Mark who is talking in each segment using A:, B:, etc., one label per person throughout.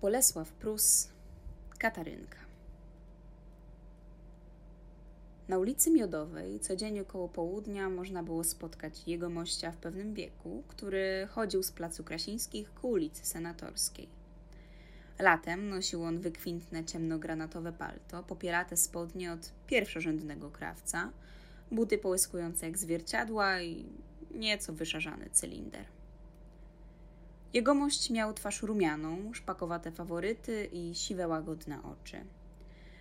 A: Bolesław Prus, Katarynka. Na ulicy Miodowej codziennie około południa można było spotkać jego mościa w pewnym wieku, który chodził z placu Krasińskich ku ulicy Senatorskiej. Latem nosił on wykwintne ciemnogranatowe palto, popierate spodnie od pierwszorzędnego krawca, buty połyskujące jak zwierciadła i nieco wyszarzany cylinder. Jegomość miał twarz rumianą, szpakowate faworyty i siwe łagodne oczy.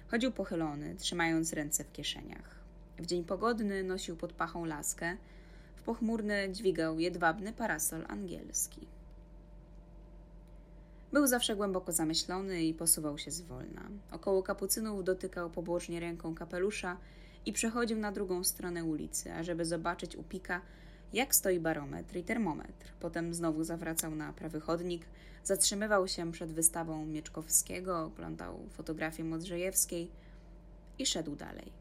A: Chodził pochylony, trzymając ręce w kieszeniach. W dzień pogodny nosił pod pachą laskę, w pochmurny dźwigał jedwabny parasol angielski. Był zawsze głęboko zamyślony i posuwał się zwolna. Około kapucynów dotykał pobożnie ręką kapelusza i przechodził na drugą stronę ulicy, ażeby zobaczyć u pika, jak stoi barometr i termometr. Potem znowu zawracał na prawy chodnik, zatrzymywał się przed wystawą Mieczkowskiego, oglądał fotografię Modrzejewskiej i szedł dalej.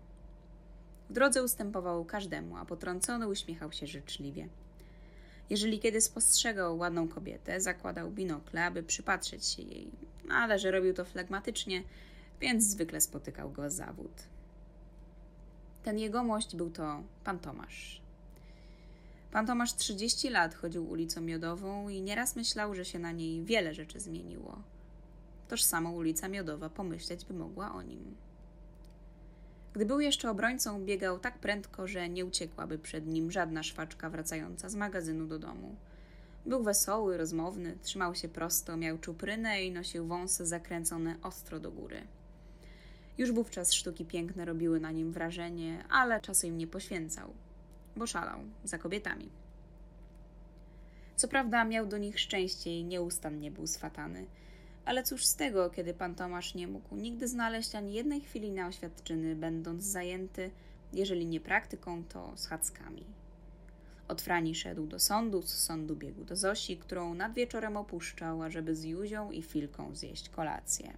A: W drodze ustępował każdemu, a potrącony uśmiechał się życzliwie. Jeżeli kiedy spostrzegał ładną kobietę, zakładał binokle, aby przypatrzeć się jej, ale że robił to flegmatycznie, więc zwykle spotykał go zawód. Ten jegomość był to pan Tomasz. Pan Tomasz 30 lat chodził ulicą Miodową i nieraz myślał, że się na niej wiele rzeczy zmieniło. Toż sama ulica Miodowa pomyśleć by mogła o nim. Gdy był jeszcze obrońcą, biegał tak prędko, że nie uciekłaby przed nim żadna szwaczka wracająca z magazynu do domu. Był wesoły, rozmowny, trzymał się prosto, miał czuprynę i nosił wąsy zakręcone ostro do góry. Już wówczas sztuki piękne robiły na nim wrażenie, ale czasu im nie poświęcał, bo szalał za kobietami. Co prawda miał do nich szczęście i nieustannie był swatany, ale cóż z tego, kiedy pan Tomasz nie mógł nigdy znaleźć ani jednej chwili na oświadczyny, będąc zajęty, jeżeli nie praktyką, to schadzkami. Od Frani szedł do sądu, z sądu biegł do Zosi, którą nad wieczorem opuszczał, ażeby z Juzią i Filką zjeść kolację.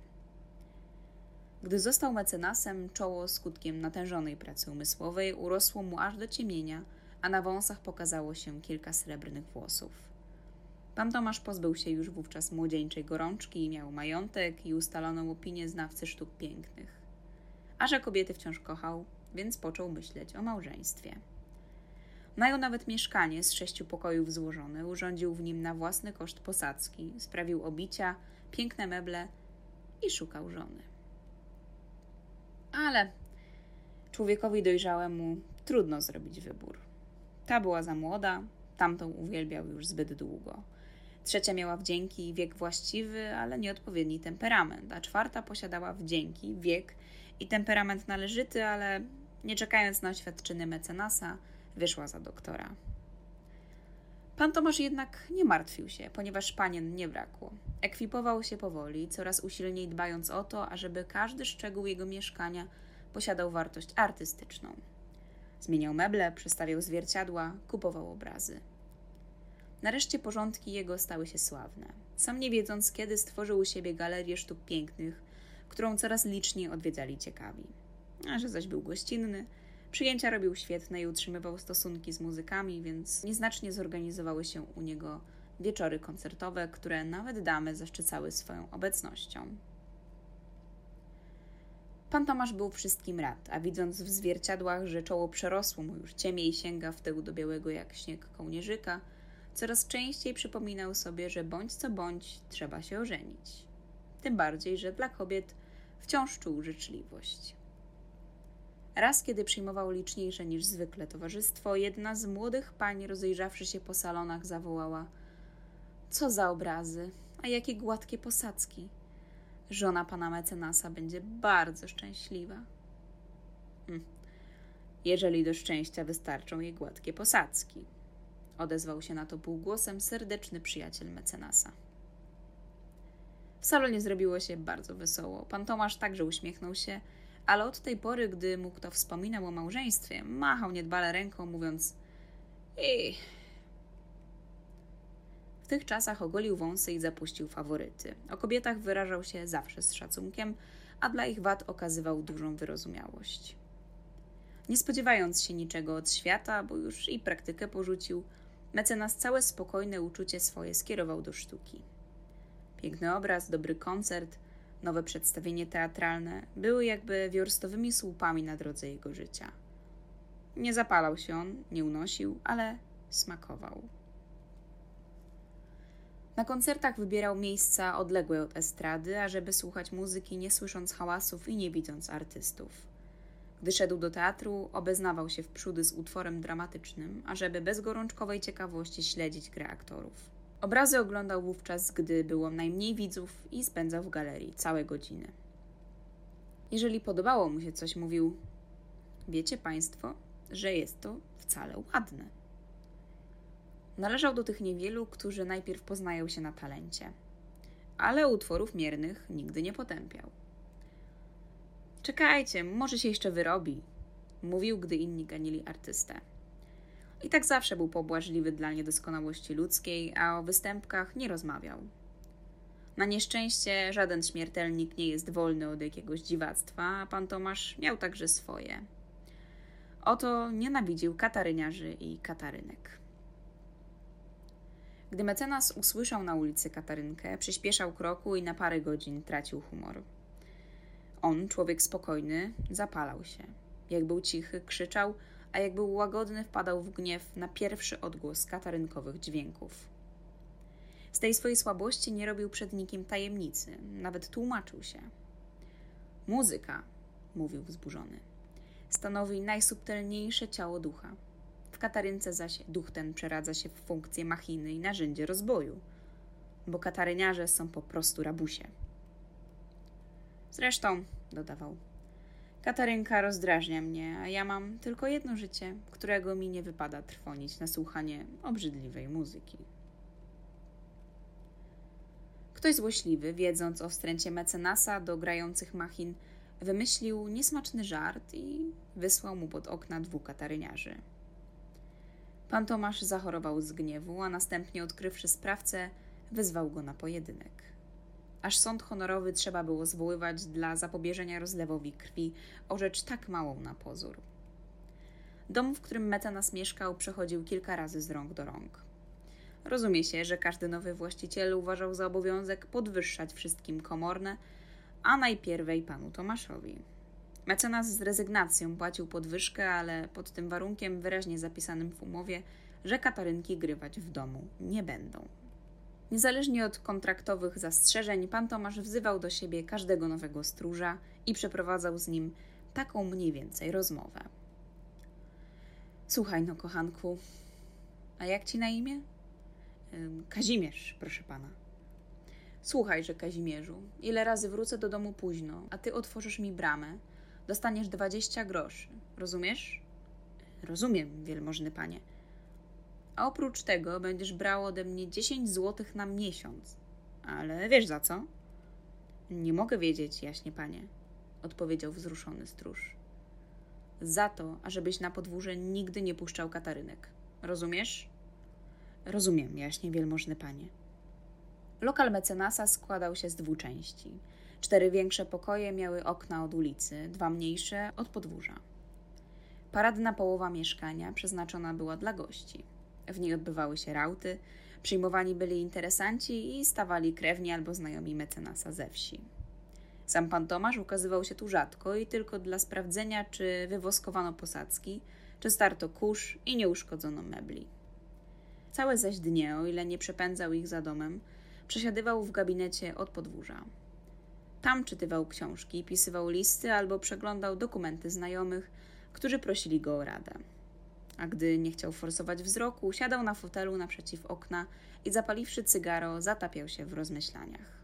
A: Gdy został mecenasem, czoło skutkiem natężonej pracy umysłowej urosło mu aż do ciemienia, a na wąsach pokazało się kilka srebrnych włosów. Pan Tomasz pozbył się już wówczas młodzieńczej gorączki miał majątek i ustaloną opinię znawcy sztuk pięknych. A że kobiety wciąż kochał, więc począł myśleć o małżeństwie. Mają nawet mieszkanie z sześciu pokojów złożone, urządził w nim na własny koszt posadzki, sprawił obicia, piękne meble i szukał żony ale człowiekowi dojrzałemu trudno zrobić wybór. Ta była za młoda, tamtą uwielbiał już zbyt długo. Trzecia miała wdzięki i wiek właściwy, ale nieodpowiedni temperament, a czwarta posiadała wdzięki, wiek i temperament należyty, ale nie czekając na oświadczyny mecenasa, wyszła za doktora. Pan Tomasz jednak nie martwił się, ponieważ panien nie brakło. Ekwipował się powoli, coraz usilniej dbając o to, ażeby każdy szczegół jego mieszkania posiadał wartość artystyczną. Zmieniał meble, przestawiał zwierciadła, kupował obrazy. Nareszcie porządki jego stały się sławne. Sam nie wiedząc, kiedy stworzył u siebie galerię sztuk pięknych, którą coraz liczniej odwiedzali ciekawi. A że zaś był gościnny, Przyjęcia robił świetne i utrzymywał stosunki z muzykami, więc nieznacznie zorganizowały się u niego wieczory koncertowe, które nawet damy zaszczycały swoją obecnością. Pan Tomasz był wszystkim rad, a widząc w zwierciadłach, że czoło przerosło mu już ciemię i sięga w tył do białego jak śnieg kołnierzyka, coraz częściej przypominał sobie, że bądź co bądź trzeba się ożenić. Tym bardziej, że dla kobiet wciąż czuł życzliwość. Raz, kiedy przyjmował liczniejsze niż zwykle towarzystwo, jedna z młodych pań, rozejrzawszy się po salonach, zawołała: Co za obrazy, a jakie gładkie posadzki! Żona pana mecenasa będzie bardzo szczęśliwa. Hm. Jeżeli do szczęścia wystarczą jej gładkie posadzki, odezwał się na to półgłosem serdeczny przyjaciel mecenasa. W salonie zrobiło się bardzo wesoło. Pan Tomasz także uśmiechnął się ale od tej pory, gdy mu kto wspominał o małżeństwie, machał niedbale ręką, mówiąc: I. W tych czasach ogolił wąsy i zapuścił faworyty. O kobietach wyrażał się zawsze z szacunkiem, a dla ich wad okazywał dużą wyrozumiałość. Nie spodziewając się niczego od świata, bo już i praktykę porzucił, mecenas całe spokojne uczucie swoje skierował do sztuki. Piękny obraz, dobry koncert, nowe przedstawienie teatralne były jakby wiorstowymi słupami na drodze jego życia. Nie zapalał się on, nie unosił, ale smakował. Na koncertach wybierał miejsca odległe od estrady, ażeby słuchać muzyki, nie słysząc hałasów i nie widząc artystów. Gdy szedł do teatru, obeznawał się w przódy z utworem dramatycznym, ażeby bez gorączkowej ciekawości śledzić grę aktorów. Obrazy oglądał wówczas, gdy było najmniej widzów i spędzał w galerii całe godziny. Jeżeli podobało mu się coś, mówił: Wiecie Państwo, że jest to wcale ładne. Należał do tych niewielu, którzy najpierw poznają się na talencie, ale utworów miernych nigdy nie potępiał. Czekajcie, może się jeszcze wyrobi, mówił, gdy inni ganili artystę. I tak zawsze był pobłażliwy dla niedoskonałości ludzkiej, a o występkach nie rozmawiał. Na nieszczęście żaden śmiertelnik nie jest wolny od jakiegoś dziwactwa, a pan Tomasz miał także swoje. Oto nienawidził kataryniarzy i katarynek. Gdy mecenas usłyszał na ulicy Katarynkę, przyspieszał kroku i na parę godzin tracił humor. On, człowiek spokojny, zapalał się. Jak był cichy, krzyczał, a jak był łagodny, wpadał w gniew na pierwszy odgłos katarynkowych dźwięków. Z tej swojej słabości nie robił przed nikim tajemnicy, nawet tłumaczył się. Muzyka, mówił wzburzony, stanowi najsubtelniejsze ciało ducha. W Katarynce zaś duch ten przeradza się w funkcję machiny i narzędzie rozboju, bo kataryniarze są po prostu rabusie. Zresztą, dodawał, Katarynka rozdrażnia mnie, a ja mam tylko jedno życie, którego mi nie wypada trwonić na słuchanie obrzydliwej muzyki. Ktoś złośliwy, wiedząc o wstręcie mecenasa do grających machin, wymyślił niesmaczny żart i wysłał mu pod okna dwóch kataryniarzy. Pan Tomasz zachorował z gniewu, a następnie odkrywszy sprawcę, wezwał go na pojedynek. Aż sąd honorowy trzeba było zwoływać dla zapobieżenia rozlewowi krwi o rzecz tak małą na pozór. Dom, w którym mecenas mieszkał, przechodził kilka razy z rąk do rąk. Rozumie się, że każdy nowy właściciel uważał za obowiązek podwyższać wszystkim komorne, a najpierwej panu Tomaszowi. Mecenas z rezygnacją płacił podwyżkę, ale pod tym warunkiem wyraźnie zapisanym w umowie, że katarynki grywać w domu nie będą. Niezależnie od kontraktowych zastrzeżeń, pan Tomasz wzywał do siebie każdego nowego stróża i przeprowadzał z nim taką mniej więcej rozmowę. Słuchaj, no, kochanku, a jak ci na imię? Kazimierz, proszę pana. Słuchaj, że Kazimierzu, ile razy wrócę do domu późno, a ty otworzysz mi bramę, dostaniesz dwadzieścia groszy. Rozumiesz? Rozumiem, wielmożny panie. A oprócz tego będziesz brał ode mnie dziesięć złotych na miesiąc. Ale wiesz za co? Nie mogę wiedzieć, jaśnie panie, odpowiedział wzruszony stróż. Za to, ażebyś na podwórze nigdy nie puszczał katarynek. Rozumiesz? Rozumiem, jaśnie wielmożny panie. Lokal mecenasa składał się z dwóch części. Cztery większe pokoje miały okna od ulicy, dwa mniejsze od podwórza. Paradna połowa mieszkania przeznaczona była dla gości. W niej odbywały się rauty, przyjmowani byli interesanci i stawali krewni albo znajomi mecenasa ze wsi. Sam pan Tomasz ukazywał się tu rzadko i tylko dla sprawdzenia, czy wywoskowano posadzki, czy starto kurz i nie uszkodzono mebli. Całe zaś dnie, o ile nie przepędzał ich za domem, przesiadywał w gabinecie od podwórza. Tam czytywał książki, pisywał listy albo przeglądał dokumenty znajomych, którzy prosili go o radę. A gdy nie chciał forsować wzroku, siadał na fotelu naprzeciw okna i zapaliwszy cygaro, zatapiał się w rozmyślaniach.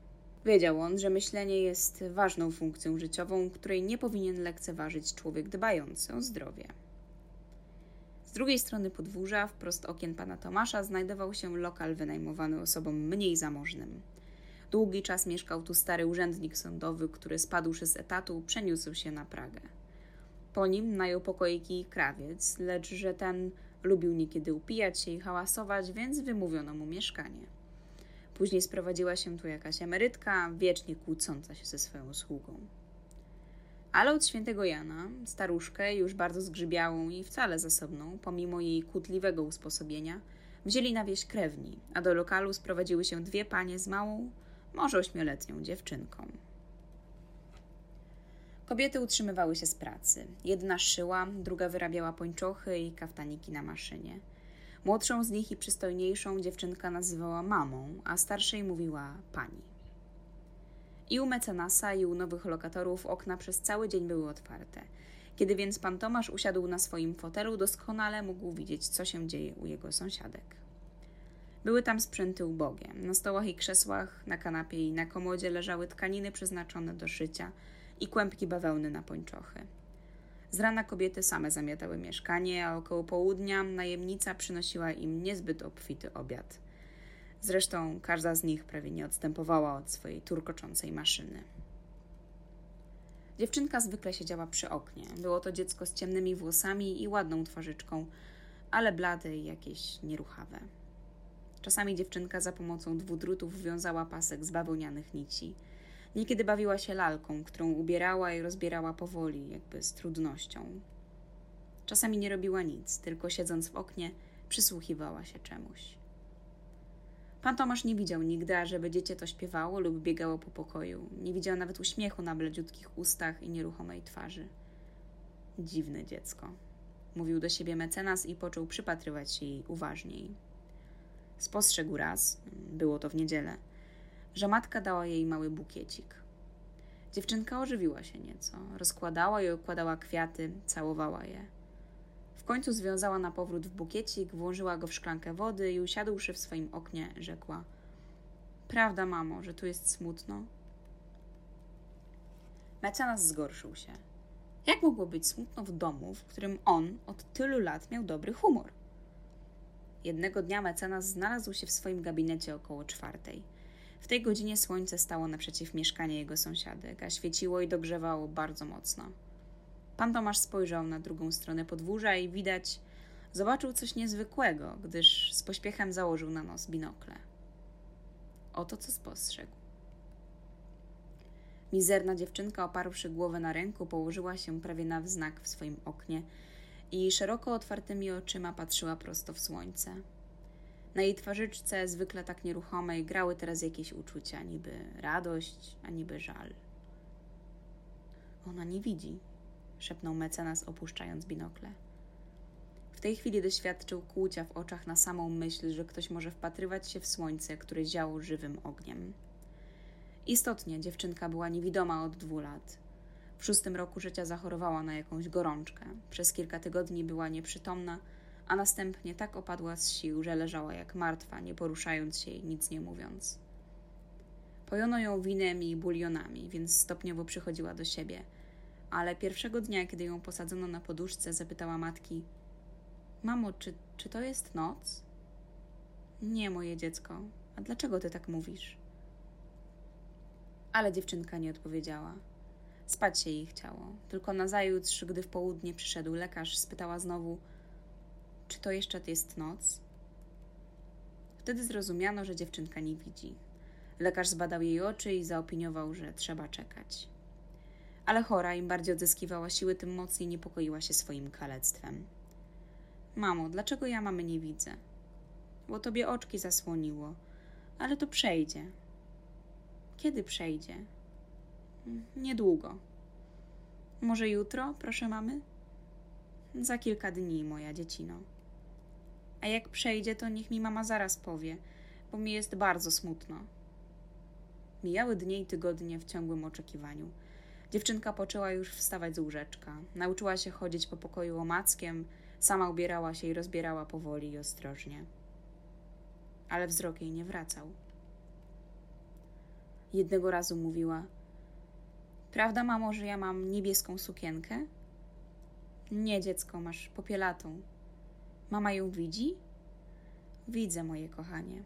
A: Wiedział on, że myślenie jest ważną funkcją życiową, której nie powinien lekceważyć człowiek dbający o zdrowie. Z drugiej strony podwórza, wprost okien pana Tomasza, znajdował się lokal wynajmowany osobom mniej zamożnym. Długi czas mieszkał tu stary urzędnik sądowy, który spadłszy z etatu, przeniósł się na Pragę. Po nim najął pokoiki krawiec, lecz że ten lubił niekiedy upijać się i hałasować, więc wymówiono mu mieszkanie. Później sprowadziła się tu jakaś emerytka, wiecznie kłócąca się ze swoją sługą. Ale od świętego Jana, staruszkę, już bardzo zgrzybiałą i wcale zasobną, pomimo jej kłótliwego usposobienia, wzięli na wieś krewni, a do lokalu sprowadziły się dwie panie z małą, może ośmioletnią dziewczynką. Kobiety utrzymywały się z pracy. Jedna szyła, druga wyrabiała pończochy i kaftaniki na maszynie. Młodszą z nich i przystojniejszą dziewczynka nazywała mamą, a starszej mówiła pani. I u mecenasa, i u nowych lokatorów okna przez cały dzień były otwarte. Kiedy więc pan Tomasz usiadł na swoim fotelu, doskonale mógł widzieć, co się dzieje u jego sąsiadek. Były tam sprzęty ubogie. Na stołach i krzesłach, na kanapie i na komodzie leżały tkaniny przeznaczone do szycia i kłębki bawełny na pończochy. Z rana kobiety same zamiatały mieszkanie, a około południa najemnica przynosiła im niezbyt obfity obiad. Zresztą każda z nich prawie nie odstępowała od swojej turkoczącej maszyny. Dziewczynka zwykle siedziała przy oknie. Było to dziecko z ciemnymi włosami i ładną twarzyczką, ale blade i jakieś nieruchawe. Czasami dziewczynka za pomocą dwudrutów wiązała pasek z bawełnianych nici. Niekiedy bawiła się lalką, którą ubierała i rozbierała powoli, jakby z trudnością. Czasami nie robiła nic, tylko siedząc w oknie, przysłuchiwała się czemuś. Pan Tomasz nie widział nigdy, ażeby dziecię to śpiewało lub biegało po pokoju. Nie widział nawet uśmiechu na bledziutkich ustach i nieruchomej twarzy. Dziwne dziecko, mówił do siebie mecenas i począł przypatrywać się jej uważniej. Spostrzegł raz, było to w niedzielę, że matka dała jej mały bukiecik. Dziewczynka ożywiła się nieco, rozkładała i okładała kwiaty, całowała je. W końcu związała na powrót w bukiecik, włożyła go w szklankę wody i usiadłszy w swoim oknie, rzekła: Prawda, mamo, że tu jest smutno? Mecenas zgorszył się. Jak mogło być smutno w domu, w którym on od tylu lat miał dobry humor? Jednego dnia mecenas znalazł się w swoim gabinecie około czwartej. W tej godzinie słońce stało naprzeciw mieszkania jego sąsiadek, a świeciło i dogrzewało bardzo mocno. Pan Tomasz spojrzał na drugą stronę podwórza i widać, zobaczył coś niezwykłego, gdyż z pośpiechem założył na nos binokle. Oto co spostrzegł. Mizerna dziewczynka, oparłszy głowę na ręku, położyła się prawie na wznak w swoim oknie i szeroko otwartymi oczyma patrzyła prosto w słońce. Na jej twarzyczce, zwykle tak nieruchomej, grały teraz jakieś uczucia, niby radość, a niby żal. Ona nie widzi, szepnął mecenas, opuszczając binokle. W tej chwili doświadczył kłucia w oczach na samą myśl, że ktoś może wpatrywać się w słońce, które ziało żywym ogniem. Istotnie, dziewczynka była niewidoma od dwóch lat. W szóstym roku życia zachorowała na jakąś gorączkę. Przez kilka tygodni była nieprzytomna, a następnie tak opadła z sił, że leżała jak martwa, nie poruszając się i nic nie mówiąc. Pojono ją winem i bulionami, więc stopniowo przychodziła do siebie. Ale pierwszego dnia, kiedy ją posadzono na poduszce, zapytała matki: Mamo, czy, czy to jest noc? Nie, moje dziecko. A dlaczego ty tak mówisz? Ale dziewczynka nie odpowiedziała. Spać się jej chciało. Tylko nazajutrz, gdy w południe przyszedł lekarz, spytała znowu: Czy to jeszcze jest noc? Wtedy zrozumiano, że dziewczynka nie widzi. Lekarz zbadał jej oczy i zaopiniował, że trzeba czekać. Ale chora, im bardziej odzyskiwała siły, tym mocniej niepokoiła się swoim kalectwem. Mamo, dlaczego ja mamy nie widzę? Bo tobie oczki zasłoniło, ale to przejdzie. Kiedy przejdzie? Niedługo. Może jutro, proszę mamy? Za kilka dni, moja dziecino. A jak przejdzie, to niech mi mama zaraz powie, bo mi jest bardzo smutno. Mijały dnie i tygodnie w ciągłym oczekiwaniu. Dziewczynka poczęła już wstawać z łóżeczka. Nauczyła się chodzić po pokoju omackiem, sama ubierała się i rozbierała powoli i ostrożnie. Ale wzrok jej nie wracał. Jednego razu mówiła: Prawda, mamo, że ja mam niebieską sukienkę? Nie, dziecko, masz popielatą. Mama ją widzi? Widzę, moje kochanie.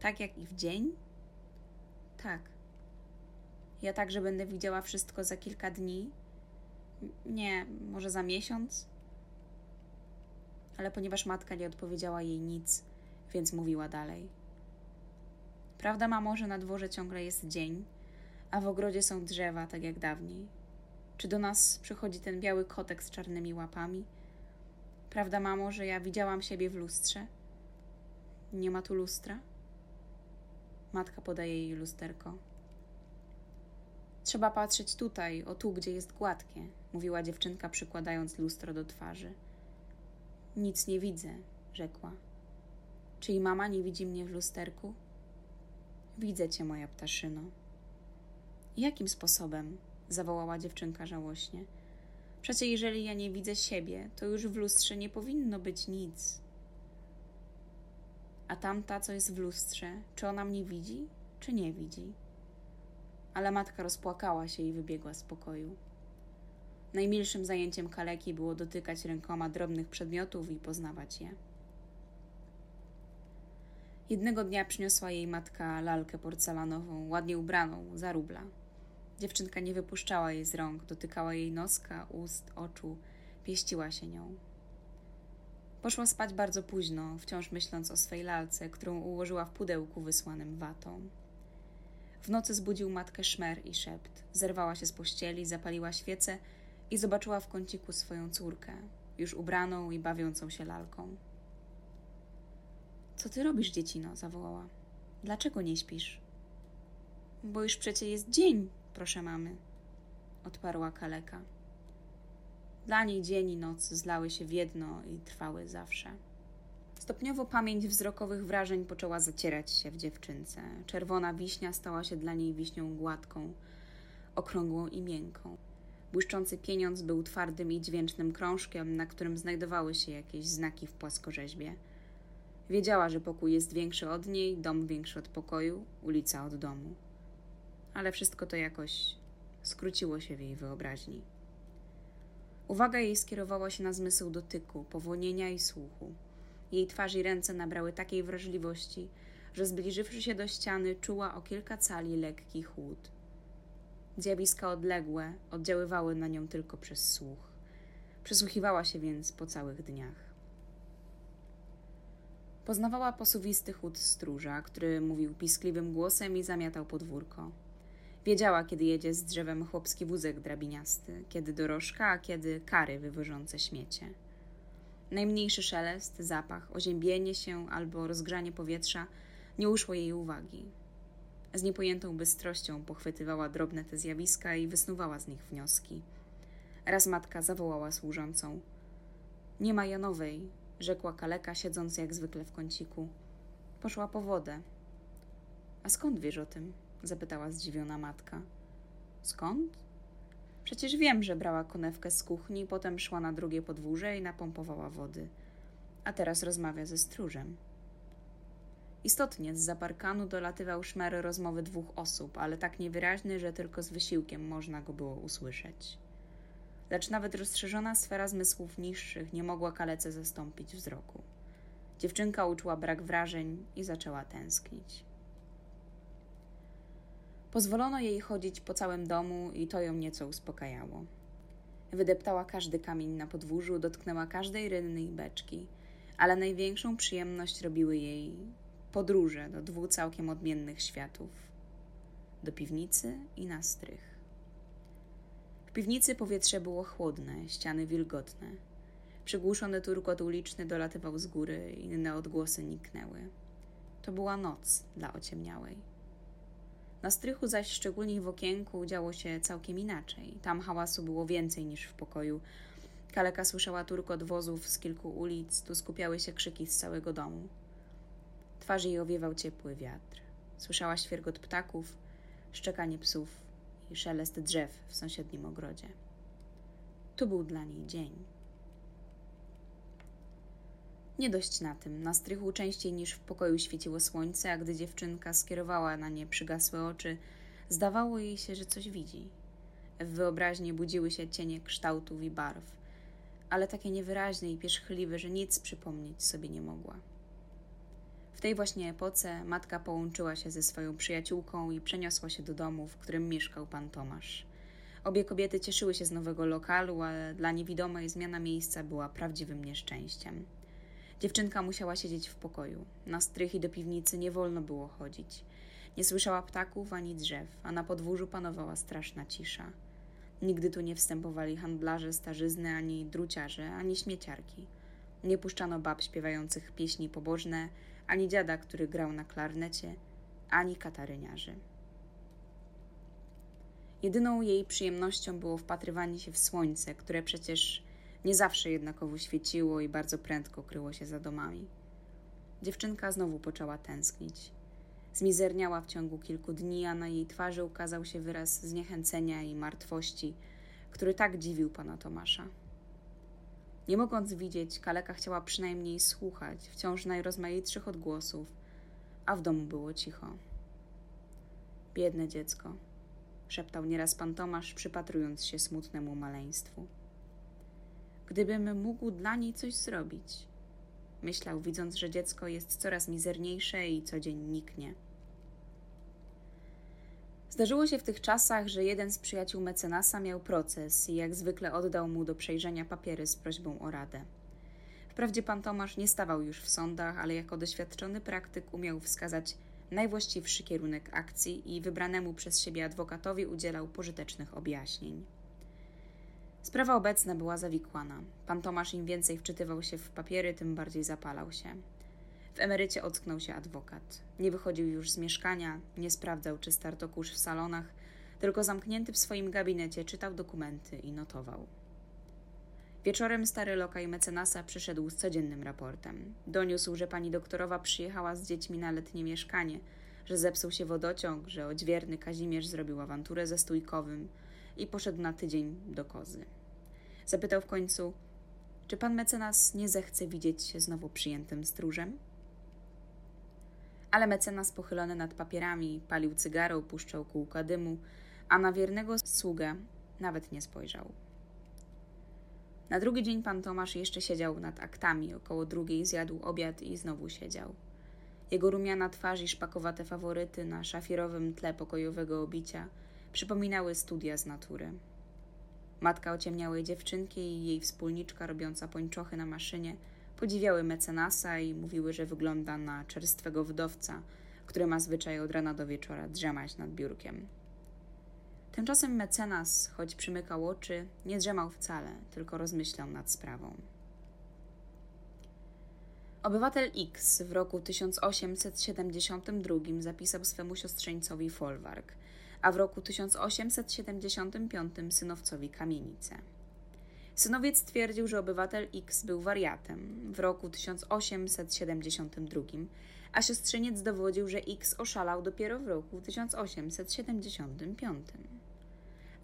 A: Tak jak i w dzień? Tak. Ja także będę widziała wszystko za kilka dni? Nie, może za miesiąc? Ale ponieważ matka nie odpowiedziała jej nic, więc mówiła dalej. Prawda, mamo, że na dworze ciągle jest dzień, a w ogrodzie są drzewa, tak jak dawniej? Czy do nas przychodzi ten biały kotek z czarnymi łapami? Prawda, mamo, że ja widziałam siebie w lustrze? Nie ma tu lustra? Matka podaje jej lusterko. Trzeba patrzeć tutaj, o tu, gdzie jest gładkie, mówiła dziewczynka, przykładając lustro do twarzy. Nic nie widzę, rzekła. Czy i mama nie widzi mnie w lusterku? Widzę cię, moja ptaszyno. Jakim sposobem? zawołała dziewczynka żałośnie. Przecie jeżeli ja nie widzę siebie, to już w lustrze nie powinno być nic. A tamta, co jest w lustrze, czy ona mnie widzi, czy nie widzi? Ale matka rozpłakała się i wybiegła z pokoju. Najmilszym zajęciem kaleki było dotykać rękoma drobnych przedmiotów i poznawać je. Jednego dnia przyniosła jej matka lalkę porcelanową, ładnie ubraną, za rubla. Dziewczynka nie wypuszczała jej z rąk, dotykała jej noska, ust, oczu, pieściła się nią. Poszła spać bardzo późno, wciąż myśląc o swej lalce, którą ułożyła w pudełku wysłanym watą. W nocy zbudził matkę szmer i szept. Zerwała się z pościeli, zapaliła świecę i zobaczyła w kąciku swoją córkę, już ubraną i bawiącą się lalką. Co ty robisz, dziecino? zawołała. Dlaczego nie śpisz? Bo już przecie jest dzień, proszę mamy, odparła kaleka. Dla niej dzień i noc zlały się w jedno i trwały zawsze. Stopniowo pamięć wzrokowych wrażeń poczęła zacierać się w dziewczynce. Czerwona wiśnia stała się dla niej wiśnią gładką, okrągłą i miękką. Błyszczący pieniądz był twardym i dźwięcznym krążkiem, na którym znajdowały się jakieś znaki w płaskorzeźbie. Wiedziała, że pokój jest większy od niej, dom większy od pokoju, ulica od domu. Ale wszystko to jakoś skróciło się w jej wyobraźni. Uwaga jej skierowała się na zmysł dotyku, powonienia i słuchu. Jej twarz i ręce nabrały takiej wrażliwości, że zbliżywszy się do ściany, czuła o kilka cali lekki chłód. Zjawiska odległe oddziaływały na nią tylko przez słuch. Przysłuchiwała się więc po całych dniach. Poznawała posuwisty chód stróża, który mówił piskliwym głosem i zamiatał podwórko. Wiedziała, kiedy jedzie z drzewem chłopski wózek drabiniasty, kiedy dorożka, a kiedy kary wywożące śmiecie. Najmniejszy szelest, zapach, oziębienie się albo rozgrzanie powietrza nie uszło jej uwagi. Z niepojętą bystrością pochwytywała drobne te zjawiska i wysnuwała z nich wnioski. Raz matka zawołała służącą. Nie ma Janowej, rzekła kaleka, siedząc jak zwykle w kąciku. Poszła po wodę. A skąd wiesz o tym? Zapytała zdziwiona matka. Skąd? Przecież wiem, że brała konewkę z kuchni, potem szła na drugie podwórze i napompowała wody. A teraz rozmawia ze stróżem. Istotnie z zaparkanu dolatywał szmer rozmowy dwóch osób, ale tak niewyraźny, że tylko z wysiłkiem można go było usłyszeć. Lecz nawet rozszerzona sfera zmysłów niższych nie mogła kalece zastąpić wzroku. Dziewczynka uczuła brak wrażeń i zaczęła tęsknić. Pozwolono jej chodzić po całym domu i to ją nieco uspokajało. Wydeptała każdy kamień na podwórzu, dotknęła każdej rynny i beczki, ale największą przyjemność robiły jej podróże do dwóch całkiem odmiennych światów do piwnicy i na strych. W piwnicy powietrze było chłodne, ściany wilgotne. Przygłuszony turkot uliczny dolatywał z góry, inne odgłosy niknęły. To była noc dla ociemniałej. Na strychu zaś, szczególnie w okienku, działo się całkiem inaczej. Tam hałasu było więcej niż w pokoju. Kaleka słyszała turkot wozów z kilku ulic, tu skupiały się krzyki z całego domu. Twarz jej owiewał ciepły wiatr. Słyszała świergot ptaków, szczekanie psów i szelest drzew w sąsiednim ogrodzie. Tu był dla niej dzień. Nie dość na tym, na strychu częściej niż w pokoju świeciło słońce, a gdy dziewczynka skierowała na nie przygasłe oczy, zdawało jej się, że coś widzi. W wyobraźni budziły się cienie kształtów i barw, ale takie niewyraźne i pierzchliwe, że nic przypomnieć sobie nie mogła. W tej właśnie epoce matka połączyła się ze swoją przyjaciółką i przeniosła się do domu, w którym mieszkał pan Tomasz. Obie kobiety cieszyły się z nowego lokalu, ale dla niewidomej zmiana miejsca była prawdziwym nieszczęściem. Dziewczynka musiała siedzieć w pokoju. Na strych i do piwnicy nie wolno było chodzić. Nie słyszała ptaków ani drzew, a na podwórzu panowała straszna cisza. Nigdy tu nie wstępowali handlarze starzyzny, ani druciarze, ani śmieciarki. Nie puszczano bab śpiewających pieśni pobożne, ani dziada, który grał na klarnecie, ani kataryniarzy. Jedyną jej przyjemnością było wpatrywanie się w słońce, które przecież nie zawsze jednakowo świeciło i bardzo prędko kryło się za domami. Dziewczynka znowu poczęła tęsknić. Zmizerniała w ciągu kilku dni, a na jej twarzy ukazał się wyraz zniechęcenia i martwości, który tak dziwił pana Tomasza. Nie mogąc widzieć, kaleka chciała przynajmniej słuchać wciąż najrozmaitszych odgłosów, a w domu było cicho. Biedne dziecko, szeptał nieraz pan Tomasz, przypatrując się smutnemu maleństwu. Gdybym mógł dla niej coś zrobić, myślał, widząc, że dziecko jest coraz mizerniejsze i co dzień niknie. Zdarzyło się w tych czasach, że jeden z przyjaciół mecenasa miał proces i jak zwykle oddał mu do przejrzenia papiery z prośbą o radę. Wprawdzie pan Tomasz nie stawał już w sądach, ale jako doświadczony praktyk umiał wskazać najwłaściwszy kierunek akcji i wybranemu przez siebie adwokatowi udzielał pożytecznych objaśnień. Sprawa obecna była zawikłana. Pan Tomasz im więcej wczytywał się w papiery, tym bardziej zapalał się. W emerycie ocknął się adwokat. Nie wychodził już z mieszkania, nie sprawdzał, czy starto kurz w salonach, tylko zamknięty w swoim gabinecie czytał dokumenty i notował. Wieczorem stary lokaj mecenasa przyszedł z codziennym raportem. Doniósł, że pani doktorowa przyjechała z dziećmi na letnie mieszkanie, że zepsuł się wodociąg, że odźwierny Kazimierz zrobił awanturę ze stójkowym i poszedł na tydzień do kozy. Zapytał w końcu, czy pan mecenas nie zechce widzieć się znowu przyjętym stróżem? Ale mecenas pochylony nad papierami palił cygaro, puszczał kółka dymu, a na wiernego sługę nawet nie spojrzał. Na drugi dzień pan Tomasz jeszcze siedział nad aktami, około drugiej zjadł obiad i znowu siedział. Jego rumiana twarz i szpakowate faworyty na szafirowym tle pokojowego obicia przypominały studia z natury. Matka ociemniałej dziewczynki i jej wspólniczka robiąca pończochy na maszynie podziwiały mecenasa i mówiły, że wygląda na czerstwego wdowca, który ma zwyczaj od rana do wieczora drzemać nad biurkiem. Tymczasem mecenas, choć przymykał oczy, nie drzemał wcale, tylko rozmyślał nad sprawą. Obywatel X w roku 1872 zapisał swemu siostrzeńcowi folwark, a w roku 1875 synowcowi kamienicę. Synowiec twierdził, że obywatel X był wariatem w roku 1872, a siostrzeniec dowodził, że X oszalał dopiero w roku 1875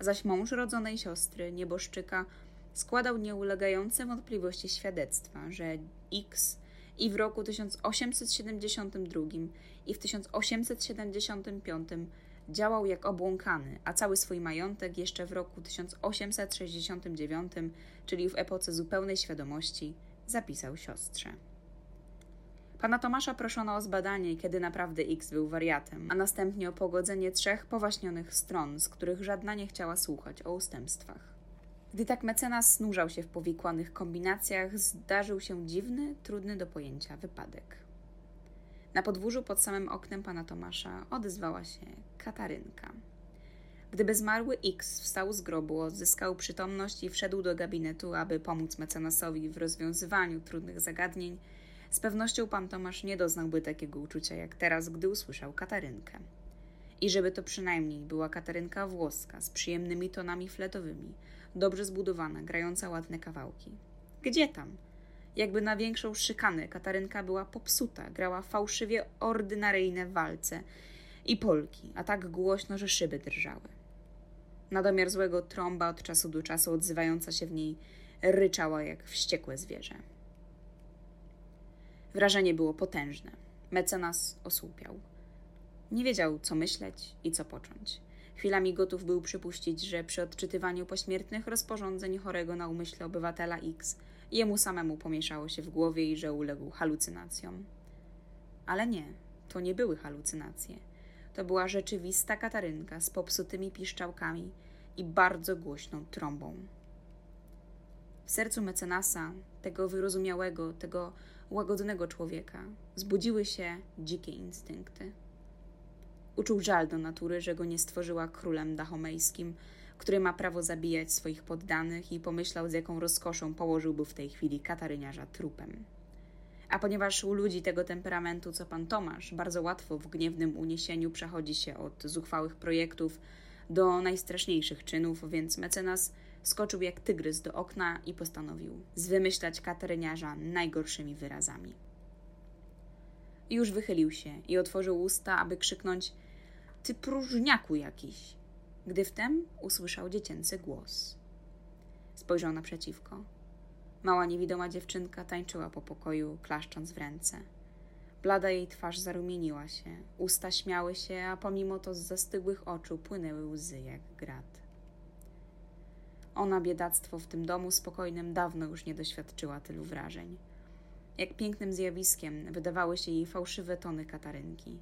A: zaś mąż rodzonej siostry, nieboszczyka, składał nieulegające wątpliwości świadectwa, że X i w roku 1872 i w 1875 działał jak obłąkany, a cały swój majątek jeszcze w roku 1869, czyli w epoce zupełnej świadomości, zapisał siostrze. Pana Tomasza proszono o zbadanie, kiedy naprawdę X był wariatem, a następnie o pogodzenie trzech powaśnionych stron, z których żadna nie chciała słuchać o ustępstwach. Gdy tak mecenas snurzał się w powikłanych kombinacjach, zdarzył się dziwny, trudny do pojęcia wypadek. Na podwórzu pod samym oknem pana Tomasza odezwała się Katarynka. Gdyby zmarły X wstał z grobu, odzyskał przytomność i wszedł do gabinetu, aby pomóc mecenasowi w rozwiązywaniu trudnych zagadnień, z pewnością pan Tomasz nie doznałby takiego uczucia jak teraz, gdy usłyszał Katarynkę. I żeby to przynajmniej była Katarynka włoska, z przyjemnymi tonami fletowymi, dobrze zbudowana, grająca ładne kawałki. Gdzie tam? Jakby na większą szykanę Katarynka była popsuta, grała fałszywie ordynaryjne walce i polki, a tak głośno, że szyby drżały. Na domiar złego trąba od czasu do czasu odzywająca się w niej ryczała jak wściekłe zwierzę. Wrażenie było potężne. Mecenas osłupiał. Nie wiedział, co myśleć i co począć. Chwilami gotów był przypuścić, że przy odczytywaniu pośmiertnych rozporządzeń chorego na umyśle obywatela X jemu samemu pomieszało się w głowie i że uległ halucynacjom. Ale nie, to nie były halucynacje. To była rzeczywista Katarynka z popsutymi piszczałkami i bardzo głośną trąbą. W sercu mecenasa, tego wyrozumiałego, tego łagodnego człowieka, zbudziły się dzikie instynkty. Uczuł żal do natury, że go nie stworzyła królem dachomejskim, który ma prawo zabijać swoich poddanych i pomyślał, z jaką rozkoszą położyłby w tej chwili kataryniarza trupem. A ponieważ u ludzi tego temperamentu, co pan Tomasz, bardzo łatwo w gniewnym uniesieniu przechodzi się od zuchwałych projektów do najstraszniejszych czynów, więc mecenas skoczył jak tygrys do okna i postanowił zwymyślać kateryniarza najgorszymi wyrazami. Już wychylił się i otworzył usta, aby krzyknąć: Ty próżniaku jakiś! Gdy wtem usłyszał dziecięcy głos. Spojrzał naprzeciwko. Mała niewidoma dziewczynka tańczyła po pokoju, klaszcząc w ręce. Blada jej twarz zarumieniła się, usta śmiały się, a pomimo to z zastygłych oczu płynęły łzy jak grat. Ona biedactwo w tym domu spokojnym dawno już nie doświadczyła tylu wrażeń. Jak pięknym zjawiskiem wydawały się jej fałszywe tony katarynki.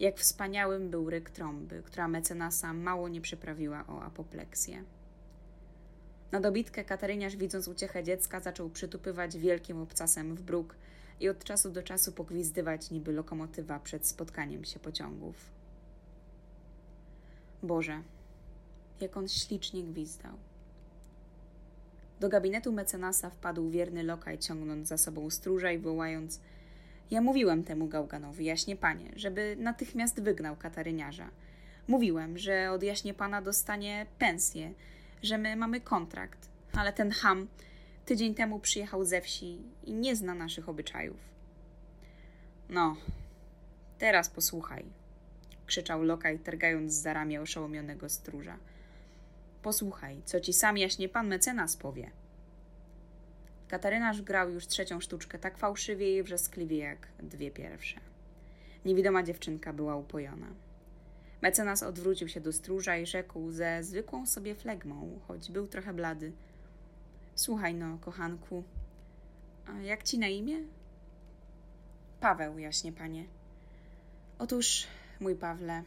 A: Jak wspaniałym był ryk trąby, która mecenasa mało nie przyprawiła o apopleksję. Na dobitkę Kataryniarz, widząc uciechę dziecka, zaczął przytupywać wielkim obcasem w bruk i od czasu do czasu pogwizdywać niby lokomotywa przed spotkaniem się pociągów. Boże, jak on ślicznie gwizdał. Do gabinetu mecenasa wpadł wierny lokaj, ciągnąc za sobą stróża i wołając: Ja mówiłem temu gałganowi, jaśnie panie, żeby natychmiast wygnał kataryniarza. Mówiłem, że od jaśnie pana dostanie pensję, że my mamy kontrakt, ale ten ham tydzień temu przyjechał ze wsi i nie zna naszych obyczajów. No, teraz posłuchaj, krzyczał lokaj, targając za ramię oszołomionego stróża. Posłuchaj, co ci sam jaśnie pan mecenas powie. Katarynarz grał już trzecią sztuczkę tak fałszywie i wrzaskliwie jak dwie pierwsze. Niewidoma dziewczynka była upojona. Mecenas odwrócił się do stróża i rzekł ze zwykłą sobie flegmą, choć był trochę blady. Słuchaj no, kochanku, a jak ci na imię? Paweł, jaśnie panie. Otóż, mój Pawle,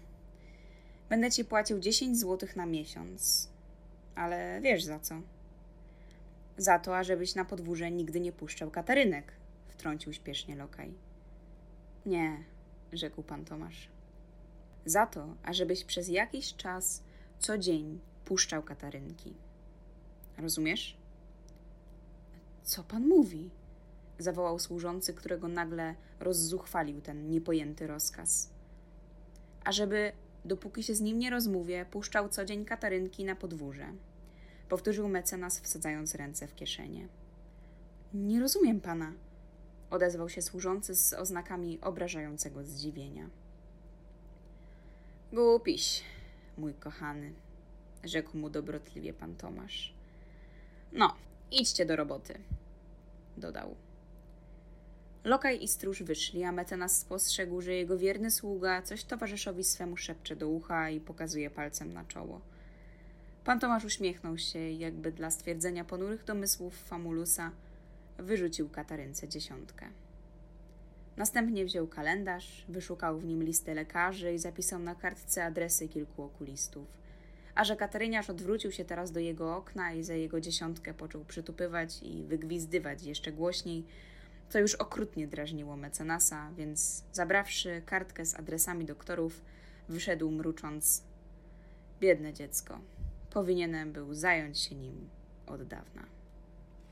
A: będę ci płacił dziesięć złotych na miesiąc. Ale wiesz za co? Za to, ażebyś na podwórze nigdy nie puszczał katarynek, wtrącił śpiesznie lokaj. Nie, rzekł pan Tomasz. Za to, ażebyś przez jakiś czas co dzień puszczał katarynki. Rozumiesz? Co pan mówi? zawołał służący, którego nagle rozzuchwalił ten niepojęty rozkaz. Ażeby dopóki się z nim nie rozmówię, puszczał co dzień katarynki na podwórze. Powtórzył mecenas, wsadzając ręce w kieszenie. Nie rozumiem pana, odezwał się służący z oznakami obrażającego zdziwienia. Głupiś, mój kochany, rzekł mu dobrotliwie pan Tomasz. No, idźcie do roboty, dodał. Lokaj i stróż wyszli, a mecenas spostrzegł, że jego wierny sługa coś towarzyszowi swemu szepcze do ucha i pokazuje palcem na czoło. Pan Tomasz uśmiechnął się jakby dla stwierdzenia ponurych domysłów Famulusa wyrzucił Katarynce dziesiątkę. Następnie wziął kalendarz, wyszukał w nim listę lekarzy i zapisał na kartce adresy kilku okulistów. A że Kataryniarz odwrócił się teraz do jego okna i za jego dziesiątkę począł przytupywać i wygwizdywać jeszcze głośniej, co już okrutnie drażniło mecenasa, więc zabrawszy kartkę z adresami doktorów, wyszedł mrucząc: Biedne dziecko, powinienem był zająć się nim od dawna.